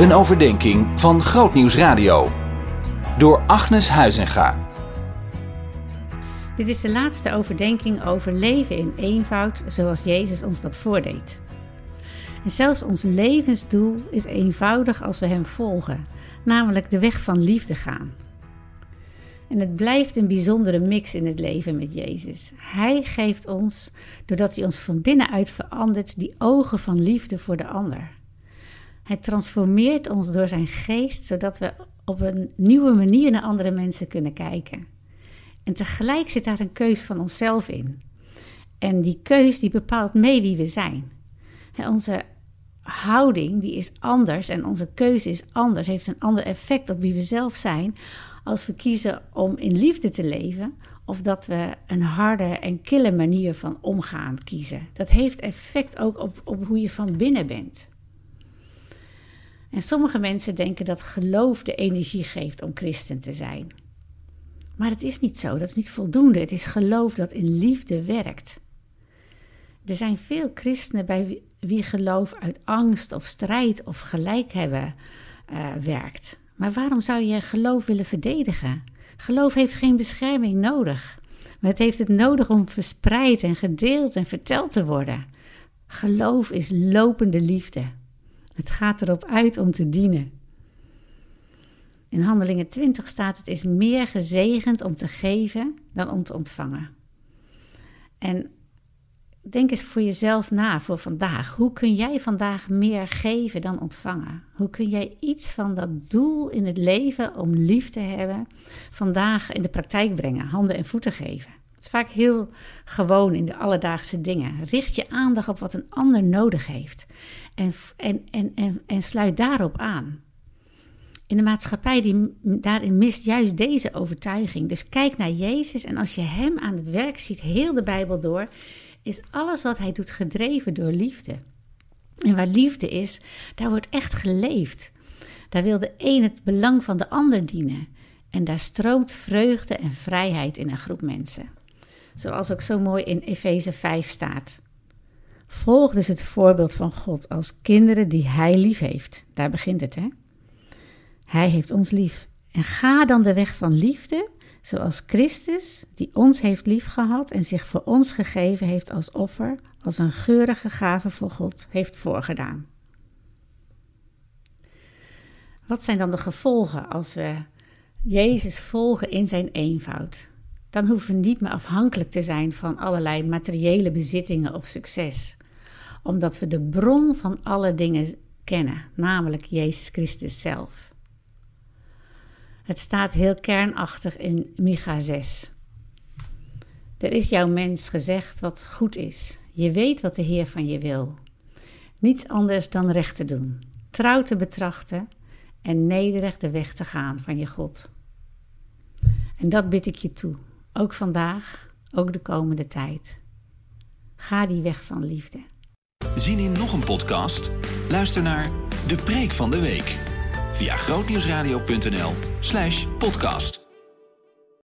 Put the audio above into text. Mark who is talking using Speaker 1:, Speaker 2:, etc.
Speaker 1: Een overdenking van Grootnieuws Radio. Door Agnes Huizinga.
Speaker 2: Dit is de laatste overdenking over leven in eenvoud zoals Jezus ons dat voordeed. En zelfs ons levensdoel is eenvoudig als we Hem volgen, namelijk de weg van liefde gaan. En het blijft een bijzondere mix in het leven met Jezus. Hij geeft ons, doordat hij ons van binnenuit verandert, die ogen van liefde voor de ander. Hij transformeert ons door zijn geest, zodat we op een nieuwe manier naar andere mensen kunnen kijken. En tegelijk zit daar een keus van onszelf in. En die keus die bepaalt mee wie we zijn. onze houding die is anders en onze keuze is anders, heeft een ander effect op wie we zelf zijn als we kiezen om in liefde te leven of dat we een harde en kille manier van omgaan kiezen. Dat heeft effect ook op, op hoe je van binnen bent. En sommige mensen denken dat geloof de energie geeft om christen te zijn. Maar het is niet zo, dat is niet voldoende. Het is geloof dat in liefde werkt. Er zijn veel christenen bij wie geloof uit angst of strijd of gelijk hebben uh, werkt. Maar waarom zou je geloof willen verdedigen? Geloof heeft geen bescherming nodig. Maar het heeft het nodig om verspreid en gedeeld en verteld te worden. Geloof is lopende liefde. Het gaat erop uit om te dienen. In Handelingen 20 staat: Het is meer gezegend om te geven dan om te ontvangen. En denk eens voor jezelf na voor vandaag. Hoe kun jij vandaag meer geven dan ontvangen? Hoe kun jij iets van dat doel in het leven om lief te hebben vandaag in de praktijk brengen? Handen en voeten geven. Het is vaak heel gewoon in de alledaagse dingen. Richt je aandacht op wat een ander nodig heeft en, en, en, en, en sluit daarop aan. In de maatschappij die daarin mist juist deze overtuiging. Dus kijk naar Jezus en als je Hem aan het werk ziet, heel de Bijbel door, is alles wat Hij doet gedreven door liefde. En waar liefde is, daar wordt echt geleefd. Daar wil de een het belang van de ander dienen. En daar stroomt vreugde en vrijheid in een groep mensen. Zoals ook zo mooi in Efeze 5 staat. Volg dus het voorbeeld van God als kinderen die Hij lief heeft. Daar begint het, hè? Hij heeft ons lief. En ga dan de weg van liefde, zoals Christus, die ons heeft liefgehad en zich voor ons gegeven heeft als offer, als een geurige gave voor God, heeft voorgedaan. Wat zijn dan de gevolgen als we Jezus volgen in zijn eenvoud? Dan hoeven we niet meer afhankelijk te zijn van allerlei materiële bezittingen of succes, omdat we de bron van alle dingen kennen, namelijk Jezus Christus zelf. Het staat heel kernachtig in Micha 6. Er is jouw mens gezegd wat goed is. Je weet wat de Heer van je wil. Niets anders dan recht te doen, trouw te betrachten en nederig de weg te gaan van je God. En dat bid ik je toe, ook vandaag, ook de komende tijd. Ga die weg van liefde.
Speaker 1: Zien in nog een podcast? Luister naar De Preek van de Week via grootnieuwsradio.nl slash podcast.